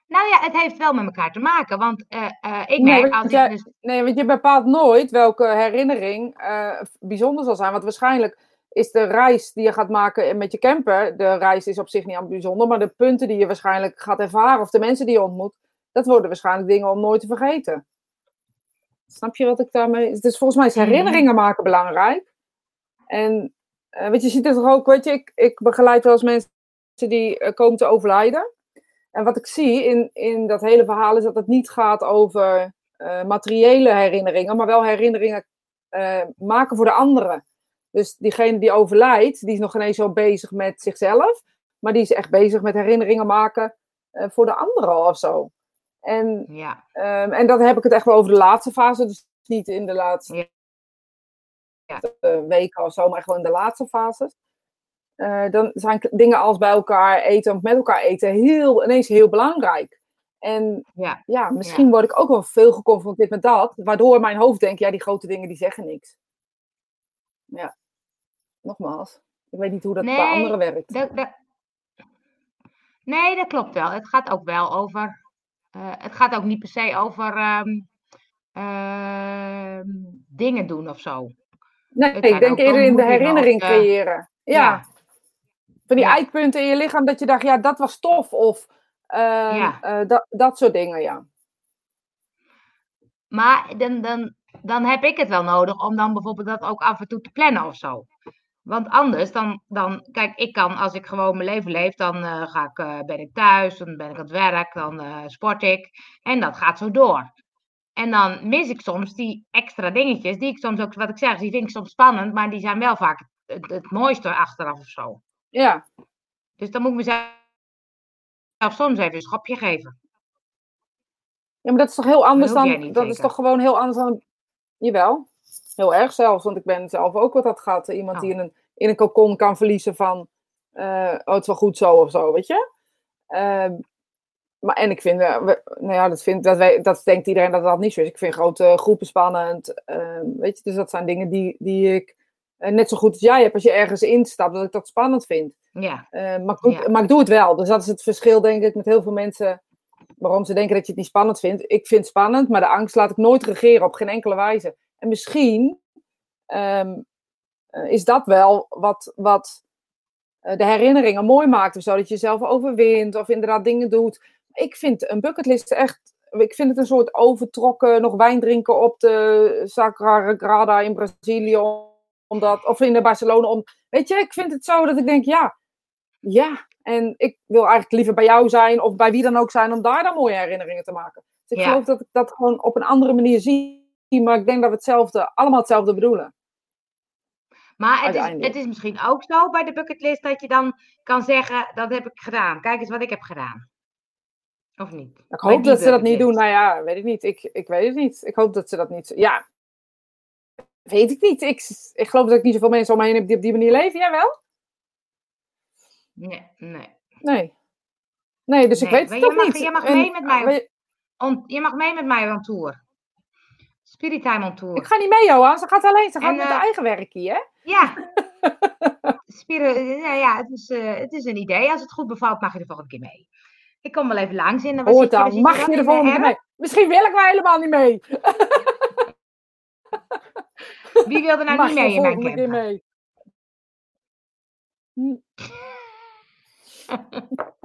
Nou ja, het heeft wel met elkaar te maken. Want eh, eh, ik Nee, merk als ik dus... Nee, want je bepaalt nooit welke herinnering eh, bijzonder zal zijn. Want waarschijnlijk is de reis die je gaat maken met je camper, de reis is op zich niet aan bijzonder, maar de punten die je waarschijnlijk gaat ervaren of de mensen die je ontmoet, dat worden waarschijnlijk dingen om nooit te vergeten. Snap je wat ik daarmee... Dus volgens mij is Mhm. herinneringen maken belangrijk. En weet je, je ziet het toch ook, weet je, ik, ik begeleid wel eens mensen die komen te overlijden. En wat ik zie in, in dat hele verhaal is dat het niet gaat over eh, materiële herinneringen, maar wel herinneringen eh, maken voor de anderen. Dus diegene die overlijdt, die is nog ineens zo bezig met zichzelf, maar die is echt bezig met herinneringen maken eh, voor de anderen of zo. En, Ja, ehm, en dan heb ik het echt wel over de laatste fase, dus niet in de laatste Ja. Weken of zo, maar wel in de laatste fases. Eh, dan zijn dingen als bij elkaar eten of met elkaar eten heel, ineens heel belangrijk. En ja. ja, misschien word ik ook wel veel geconfronteerd met dat, waardoor mijn hoofd denkt, ja, die grote dingen die zeggen niks. Ja, nogmaals, ik weet niet hoe dat bij anderen werkt. Dat, dat... Nee, dat klopt wel. Het gaat ook wel over. eh, het gaat ook niet per se over ehm, ehm, dingen doen of zo. Nee, ik denk eerder in de herinnering eh, creëren. Ja, van die Ja. eikpunten in je lichaam dat je dacht, ja, dat was tof. Of ehm, Ja. eh, dat, dat soort dingen, ja. Maar dan, dan, dan heb ik het wel nodig om dan bijvoorbeeld dat ook af en toe te plannen of zo. Want anders, dan, dan kijk, ik kan als ik gewoon mijn leven leef, dan eh, ga ik, eh, ben ik thuis, dan ben ik aan het werk, dan sport ik. En dat gaat zo door. En dan mis ik soms die extra dingetjes, die ik soms ook, wat ik zeg, die vind ik soms spannend, maar die zijn wel vaak het, het mooiste achteraf of zo. Ja, Dus dan moet ik mezelf soms even een schopje geven. ja maar dat is toch heel anders dan, dat is toch gewoon heel anders dan, jawel, heel erg zelfs. Want ik ben zelf ook wat dat gaat. Iemand Oh. die in een, in een cocon kan verliezen van, eh, oh, het is wel goed zo of zo, weet je. Ehm, maar en ik vind, eh, we- nou ja, dat, vind, dat, wij, dat denkt iedereen dat dat niet zo is. Ik vind grote groepen spannend, ehm, weet je. Dus dat zijn dingen die, die ik, eh, net zo goed als jij hebt, als je ergens instapt, dat ik dat spannend vind. Ja, Eh, maar, ik doe, Ja. maar ik doe het wel. Dus dat is het verschil, denk ik, met heel veel mensen. Waarom ze denken dat je het niet spannend vindt. Ik vind het spannend, maar de angst laat ik nooit regeren op geen enkele wijze. En misschien ehm, eh, is dat wel wat, wat eh, de herinneringen mooi maakt. Of zo, dat je jezelf overwint of inderdaad dingen doet. Ik vind een bucketlist echt. Ik vind het een soort overtrokken, nog wijn drinken op de Sagrada in Brazilië. Omdat, of in de Barcelona. Om, weet je, ik vind het zo dat ik denk, ja, ja. En ik wil eigenlijk liever bij jou zijn of bij wie dan ook zijn om daar dan mooie herinneringen te maken. Dus ik Ja. geloof dat ik dat gewoon op een andere manier zie. Maar ik denk dat we hetzelfde, allemaal hetzelfde bedoelen. Maar het is, het is misschien ook zo bij de bucketlist dat je dan kan zeggen, dat heb ik gedaan. Kijk eens wat ik heb gedaan. Of niet? Ik hoop dat ze dat niet doen. Nou ja, weet ik niet. Ik, ik weet het niet. Ik hoop dat ze dat niet. Ja, weet ik niet. Ik, ik geloof dat ik niet zoveel mensen om me heen heb die op die manier leven. Jij wel? Nee, nee. Nee. Nee, dus ik weet het toch mag- niet. je mag En, mee met mij. On- je mag mee met mij on tour. Spirit Time on tour. Ik ga niet mee, Johan. Ze gaat alleen. Ze gaat En, met eh, haar eigen werk hier, hè? Ja. <laughs> Spirit, ja, ja het, is, eh, het is een idee. Als het goed bevalt, mag je de volgende keer mee. Ik kom wel even langs in. Je? Waar dan. Mag je de volgende keer mee? Misschien wil ik wel helemaal niet mee. <laughs> Wie wil er nou niet mee in mijn camper? mee? Hm. <laughs>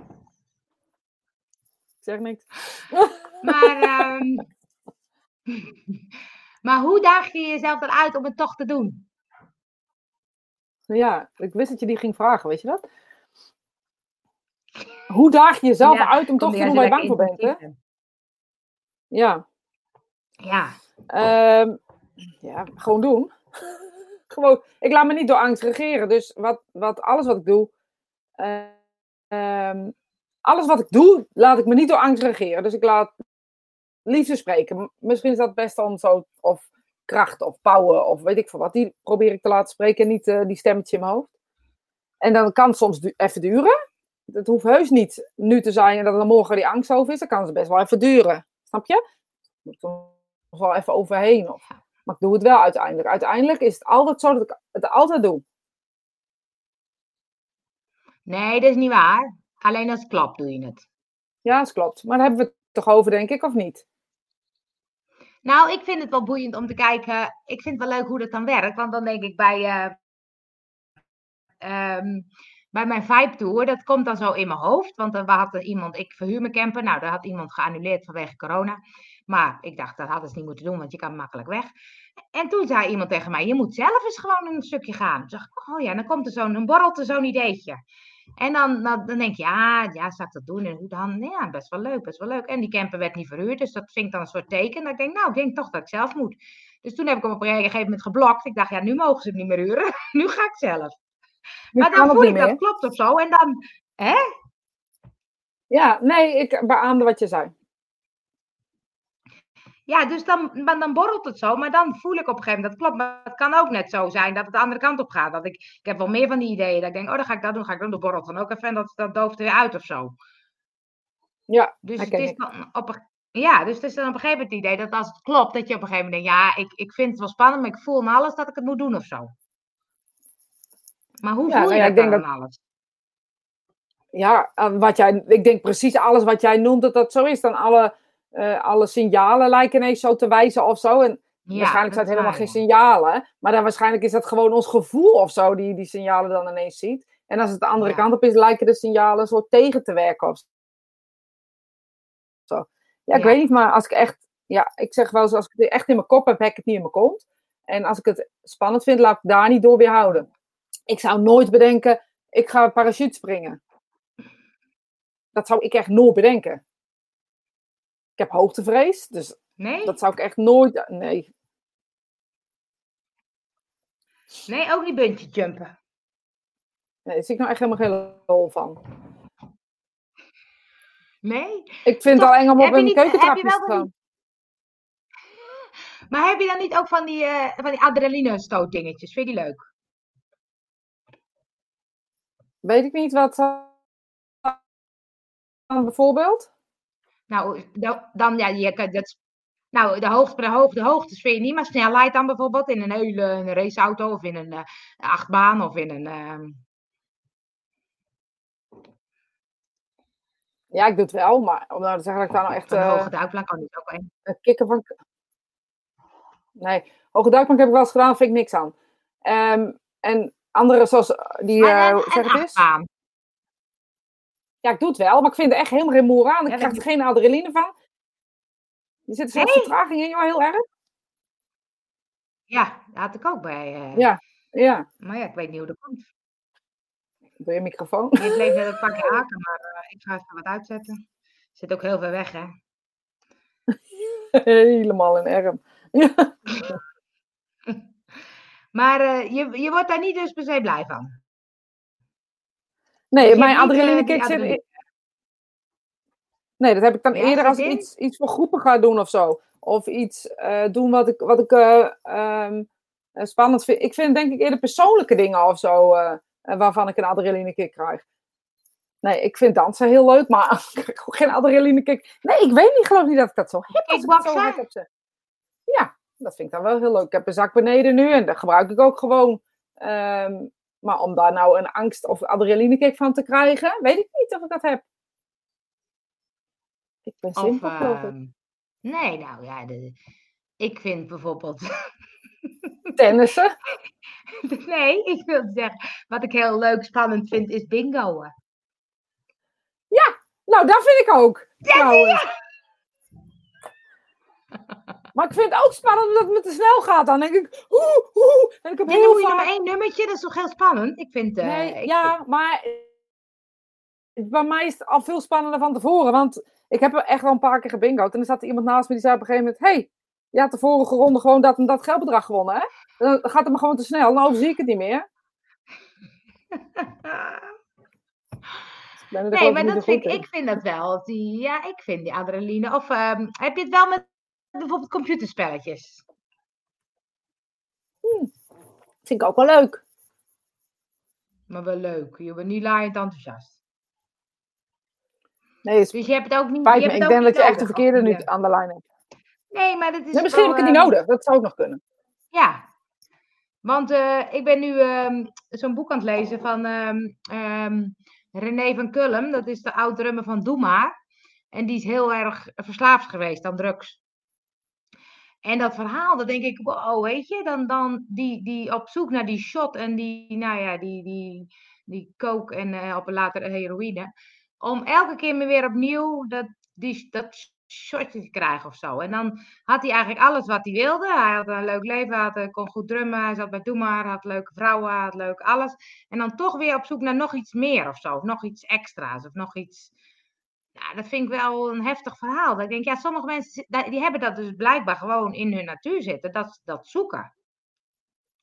Ik zeg niks. Maar, <laughs> ehm, <laughs> maar hoe daag je jezelf eruit om het toch te doen? Ja, ik wist dat je die ging vragen, weet je dat? Hoe daag je jezelf Ja, uit om toch te doen waar je bang voor bent, hè? Ja. Ja, Ehm, ja, gewoon doen. <laughs> gewoon, ik laat me niet door angst regeren. Dus wat, wat, alles wat ik doe, eh, ehm, alles wat ik doe, laat ik me niet door angst regeren. Dus ik laat liefde spreken. Misschien is dat beste om zo, of kracht of power of weet ik veel wat. Die probeer ik te laten spreken en niet eh, die stemmetje in mijn hoofd. En dan kan het soms even duren. Het hoeft heus niet nu te zijn en dat er morgen die angst over is. Dan kan het best wel even duren. Snap je? Moet er wel even overheen. Of. Maar ik doe het wel uiteindelijk. Uiteindelijk is het altijd zo dat ik het altijd doe. Nee, dat is niet waar. Alleen als het klopt doe je het. Ja, dat klopt. Maar daar hebben we het toch over, denk ik, of niet? Nou, ik vind het wel boeiend om te kijken. Ik vind het wel leuk hoe dat dan werkt. Want dan denk ik bij, eh, ehm, bij mijn Vibe Tour, dat komt dan zo in mijn hoofd. Want dan had er iemand, ik verhuur mijn camper. Nou, daar had iemand geannuleerd vanwege corona. Maar ik dacht, dat hadden ze niet moeten doen, want je kan makkelijk weg. En toen zei iemand tegen mij, je moet zelf eens gewoon een stukje gaan. Toen dacht ik, oh ja, dan komt er zo'n, dan borrelt er zo'n ideetje. En dan, dan, dan denk je, ja, ja, zou ik dat doen? En hoe dan? Ja, best wel leuk, best wel leuk. En die camper werd niet verhuurd, dus dat vind ik dan een soort teken. Dat ik denk, nou, ik denk toch dat ik zelf moet. Dus toen heb ik hem op een gegeven moment geblokt. Ik dacht, ja, nu mogen ze het niet meer huren. <laughs> nu ga ik zelf. Nu maar dan voel ik dat klopt of zo. En dan, hè? Ja, nee, ik beaamde wat je zei. Ja, dus dan, maar dan borrelt het zo. Maar dan voel ik op een gegeven moment, dat klopt. Maar het kan ook net zo zijn dat het de andere kant op gaat. Dat ik, ik heb wel meer van die ideeën. Dat ik denk, oh, dan ga ik dat doen, ga ik doen. Dat borrelt dan ook even en dat, dat dooft er weer uit of zo. Ja, Dus het is dan op een, ja, dus het is dan op een gegeven moment het idee dat als het klopt, dat je op een gegeven moment denkt, ja, ik, ik vind het wel spannend, maar ik voel in alles dat ik het moet doen of zo. Maar hoe Ja, voel nou je ja, dat ik denk dan dat- alles? Ja, eh, wat jij, ik denk precies alles wat jij noemt dat dat zo is. Dan alle, alle signalen lijken ineens zo te wijzen of zo. En Ja, waarschijnlijk zijn het helemaal geen signalen. Maar dan waarschijnlijk is dat gewoon ons gevoel of zo die die signalen dan ineens ziet. En als het de andere Ja. kant op is, lijken de signalen een soort tegen te werken of zo. Ja, ik Ja. weet niet, maar als ik echt, ja, ik zeg wel eens, als ik het echt in mijn kop heb, heb ik het niet in mijn kont. En als ik het spannend vind, laat ik daar niet door weerhouden. Ik zou nooit bedenken, ik ga parachute springen. Dat zou ik echt nooit bedenken. Ik heb hoogtevrees, dus. Nee? dat zou ik echt nooit. Nee, Nee, ook niet buntje jumpen. nee, daar zie ik nou echt helemaal geen lol van. Nee? Ik vind het al eng om op een keukentrapje te staan. <gasps> Maar heb je dan niet ook van die, eh van die adrenaline stootdingetjes? Vind je die leuk? Weet ik niet wat. eh, bijvoorbeeld? Nou, da- dan ja, je kan dat. Nou, de hoogte, de, hoogte, de hoogtes vind je niet, maar snelheid dan bijvoorbeeld in een hele een raceauto of in een eh, achtbaan of in een. ehm, Ja, ik doe het wel, maar om nou te zeggen dat ik daar nou echt een eh, hoge duikplank kan niet ook een. kikker van. Nee, hoge duikplank heb ik wel eens gedaan, vind ik niks aan. Ehm, en andere zoals eh, die, Maar eh, een, hoe zeg het eens? achtbaan. Ja, ik doe het wel, maar ik vind er echt helemaal geen moer aan. Ik Ja, krijg er geen adrenaline van. Je zit Nee. vertraging in, joh, heel erg. Ja, dat had ik ook bij. eh, Ja, ja. Maar ja, ik weet niet hoe dat komt. Doe je microfoon. Ik bleef net een pakje haken, maar eh, ik ga even wat uitzetten. Zit ook heel ver weg, hè? <laughs> Helemaal in erm. Ja. <laughs> <laughs> Maar eh, je, je wordt daar niet dus per se blij van. Nee, mijn eh, adrenaline zit... Nee, dat heb ik dan Ja, eerder als ik iets, iets voor groepen ga doen of zo. Of iets eh, doen wat ik, wat ik eh, ehm, eh, spannend vind. Ik vind denk ik eerder persoonlijke dingen of zo, waarvan ik een adrenaline kick krijg. Nee, ik vind dansen heel leuk, maar <laughs> ik krijg ook geen adrenaline kick. Nee, ik weet niet, geloof niet dat ik dat zo heb. Als ik het zo heb. Ja, dat vind ik dan wel heel leuk. Ik heb een zak beneden nu en dat gebruik ik ook gewoon. Ehm, maar om daar nou een angst of adrenaline kick van te krijgen, weet ik niet of ik dat heb. Ik ben Of, simpel, ik. ehm, nee, nou ja, de, ik vind bijvoorbeeld. <laughs> Tennissen. <laughs> nee, ik wil zeggen, wat ik heel leuk, spannend vind, is bingoen. Nou, dat vind ik ook. trouwens. <laughs> Maar ik vind het ook spannend omdat het me te snel gaat. Dan denk ik, oeh. En ik heb Nee, heel hoe je vaak... maar één nummertje, dat is toch heel spannend? Ik vind. eh, Nee, ik ja, maar bij mij is het al veel spannender van tevoren. Want ik heb er echt wel een paar keer gebingoed. En er zat er iemand naast me die zei op een gegeven moment... hey, je had de vorige ronde gewoon dat en dat geldbedrag gewonnen, hè? Dan gaat het me gewoon te snel. Dan overzie ik het niet meer. <laughs> Er Nee, maar dat vind ik, ik vind dat wel. Die, ja, ik vind die adrenaline. Of ehm, heb je het wel met bijvoorbeeld computerspelletjes? Vind ik ook wel leuk. Maar wel leuk. Je bent niet laaiend enthousiast. Nee, het Dus je hebt het ook niet. je hebt Ik ook denk dat je echt de verkeerde nu aan de lijn hebt. Nee, maar dat is. Nee, misschien heb ik het niet eh, nodig. Dat zou ook nog kunnen. Ja. Want eh, ik ben nu ehm, zo'n boek aan het lezen van ehm, ehm, René van Kulm. Dat is de oud-drummer van Doe Maar. En die is heel erg verslaafd geweest aan drugs. En dat verhaal, dat denk ik, wow, weet je, dan, dan die, die op zoek naar die shot en die, nou ja, die, die, die coke en eh, op later heroïne. Om elke keer weer opnieuw dat, die, dat shotje te krijgen of zo. En dan had hij eigenlijk alles wat hij wilde. Hij had een leuk leven, had, eh, kon goed drummen, hij zat bij Doe had leuke vrouwen, had leuk alles. En dan toch weer op zoek naar nog iets meer of zo, of nog iets extra's, of nog iets... Ja, dat vind ik wel een heftig verhaal. Dat ik denk, ja, sommige mensen die hebben dat dus blijkbaar gewoon in hun natuur zitten, dat dat zoeken.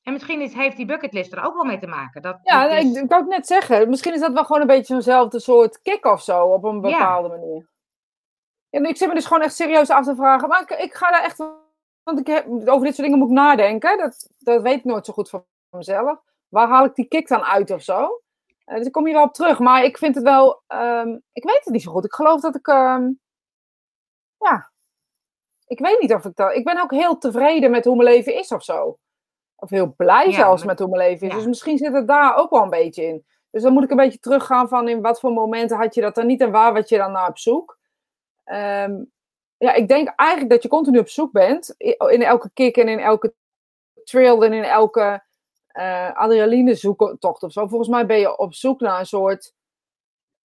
En misschien is, heeft die bucketlist er ook wel mee te maken. Dat, Ja, dat nee, is- ik, ik wou het net zeggen. Misschien is dat wel gewoon een beetje zo'nzelfde soort kick of zo, op een Ja. bepaalde manier. En ik zit me dus gewoon echt serieus af te vragen. Maar ik, ik ga daar echt. Want ik heb, over dit soort dingen moet ik nadenken. Dat, dat weet ik nooit zo goed van mezelf. Waar haal ik die kick dan uit of zo? Eh, dus ik kom hier wel op terug. Maar ik vind het wel. ehm, ik weet het niet zo goed. Ik geloof dat ik. ehm, ja. Ik weet niet of ik dat. Ik ben ook heel tevreden met hoe mijn leven is of zo. Of heel blij Ja, zelfs met hoe mijn leven is. ja. Dus misschien zit het daar ook wel een beetje in. Dus dan moet ik een beetje teruggaan van in wat voor momenten had je dat dan niet en waar wat je dan naar op zoek. Ehm, ja, ik denk eigenlijk dat je continu op zoek bent. In elke kick en in elke trail en in elke eh adrenaline zoektocht of zo. Volgens mij ben je op zoek naar een soort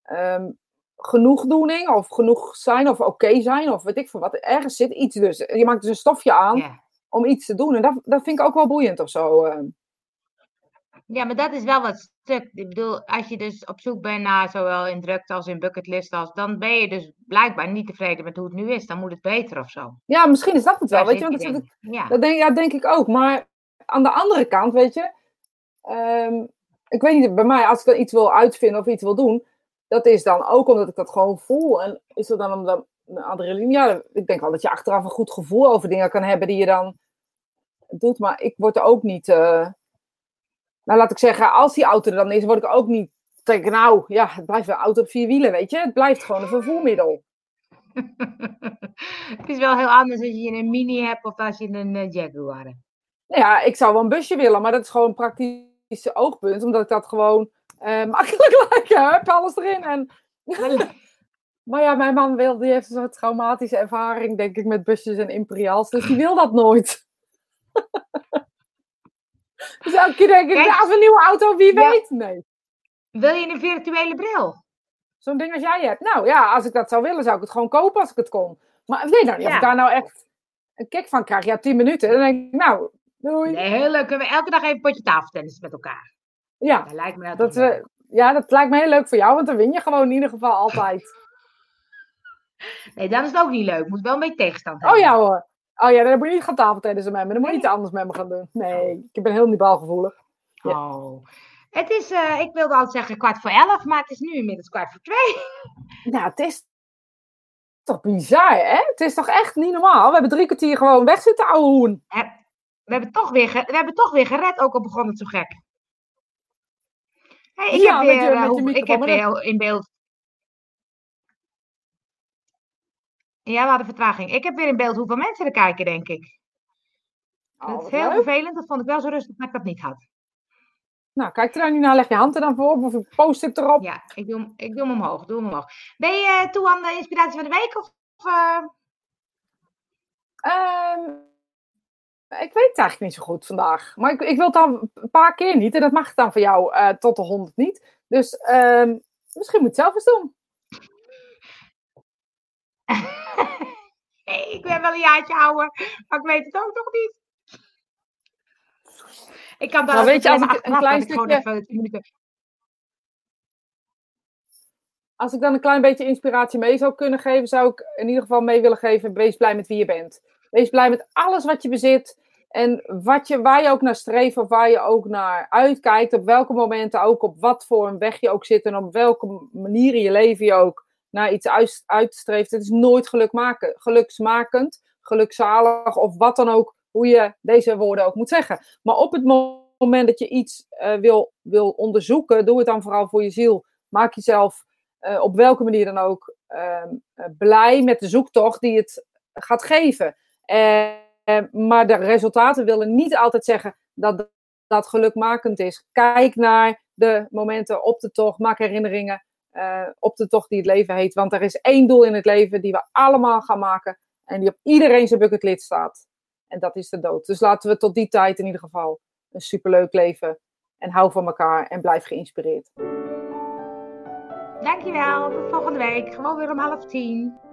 ehm, genoegdoening of genoeg zijn of oké zijn of weet ik veel wat. Ergens zit iets dus. Je maakt dus een stofje aan om iets te doen. En dat, dat vind ik ook wel boeiend of zo. ehm. Ja, maar dat is wel wat stuk. Ik bedoel, als je dus op zoek bent naar zowel in drukte als in bucketlist, als, dan ben je dus blijkbaar niet tevreden met hoe het nu is. Dan moet het beter of zo. Ja, misschien is dat het wel. Daar Weet je, want dat. Ja. dat denk, ja, denk ik ook. Maar aan de andere kant, weet je, ehm, ik weet niet, bij mij, als ik dan iets wil uitvinden of iets wil doen, dat is dan ook omdat ik dat gewoon voel. En is dat dan omdat een adrenaline? Ja, ik denk wel dat je achteraf een goed gevoel over dingen kan hebben die je dan doet. Maar ik word er ook niet, eh, nou laat ik zeggen, als die auto er dan is, word ik ook niet, denk ik, nou ja, het blijft een auto op vier wielen, weet je. Het blijft gewoon een vervoermiddel. <laughs> het is wel heel anders als je een mini hebt of als je een eh, Jaguar hebt. Nou ja, ik zou wel een busje willen, maar dat is gewoon een praktisch oogpunt. Omdat ik dat gewoon eh, makkelijk <laughs> lijkt. Hup, alles erin. En... <laughs> maar ja, mijn man wil, die heeft een soort traumatische ervaring, denk ik, met busjes en imperials. Dus die wil dat nooit. <laughs> dus elke keer denk ik, Kijk, ja, als een nieuwe auto, wie ja. weet. Nee, Wil je een virtuele bril? zo'n ding als jij hebt. Nou ja, als ik dat zou willen, zou ik het gewoon kopen als ik het kon. Maar ik weet nou niet of ik daar nou echt een kick van krijg. Ja, tien minuten. Dan denk ik, nou, doei. Nee, heel leuk. Kunnen we elke dag even een potje tafeltennis met elkaar? Ja. Dat lijkt me dat Dat we, ja, dat lijkt me heel leuk voor jou, want dan win je gewoon in ieder geval <laughs> altijd. Nee, dan is het ook niet leuk. Moet wel een beetje tegenstand Oh hebben. ja hoor. Oh ja, dan moet je niet gaan tafeltennissen met me. Dan moet je iets anders met me gaan doen. Nee, ik ben heel niet balgevoelig. Ja. Oh. Het is, eh, ik wilde altijd zeggen kwart voor elf, maar het is nu inmiddels kwart voor twee. <laughs> Nou, het is toch bizar, hè? Het is toch echt niet normaal? We hebben drie kwartier gewoon weg zitten, ouwe hoen. We hebben, toch weer we hebben toch weer gered, ook al begon het zo gek. Hey, ik Ja, heb weer, je- eh, met je hoe- ik heb weer in beeld. Ja, we hadden vertraging. Ik heb weer in beeld hoeveel mensen er kijken, denk ik. Oh, dat is heel leuk. vervelend. Dat vond ik wel zo rustig dat ik dat niet had. Nou, kijk er dan niet naar. Leg je hand er dan voor op of een post-it erop. Ja, ik doe, hem- ik doe hem omhoog. Doe hem omhoog. Ben je eh, toe aan de inspiratie van de week? Of, of, eh, Ehm, ik weet het eigenlijk niet zo goed vandaag. Maar ik, ik wil het dan een paar keer niet. En dat mag dan voor jou eh, tot de honderd niet. Dus ehm, misschien moet je het zelf eens doen. <laughs> nee, ik ben wel een jaartje ouder, maar ik weet het ook nog niet. Ik kan daar Nou, weet je, als even ik een klein stukje-. Als ik dan een klein beetje inspiratie mee zou kunnen geven, zou ik in ieder geval mee willen geven: wees blij met wie je bent. Wees blij met alles wat je bezit. En wat je, waar je ook naar streeft of waar je ook naar uitkijkt. Op welke momenten ook, op wat voor een weg je ook zit. En op welke manier in je leven je ook naar iets uit- uitstreeft. Het is nooit gelukmaken, geluksmakend, gelukzalig of wat dan ook. Hoe je deze woorden ook moet zeggen. Maar op het mo- moment dat je iets eh, wil, wil onderzoeken, doe het dan vooral voor je ziel. Maak jezelf eh, op welke manier dan ook ehm, eh, blij met de zoektocht die het gaat geven. Eh, maar de resultaten willen niet altijd zeggen dat dat gelukmakend is. Kijk naar de momenten op de tocht, maak herinneringen eh, op de tocht die het leven heet. Want er is één doel in het leven die we allemaal gaan maken en die op iedereen zijn bucketlist staat. En dat is de dood. Dus laten we tot die tijd in ieder geval een superleuk leven en hou van elkaar en blijf geïnspireerd. Dankjewel. Tot volgende week. Gewoon weer om half tien.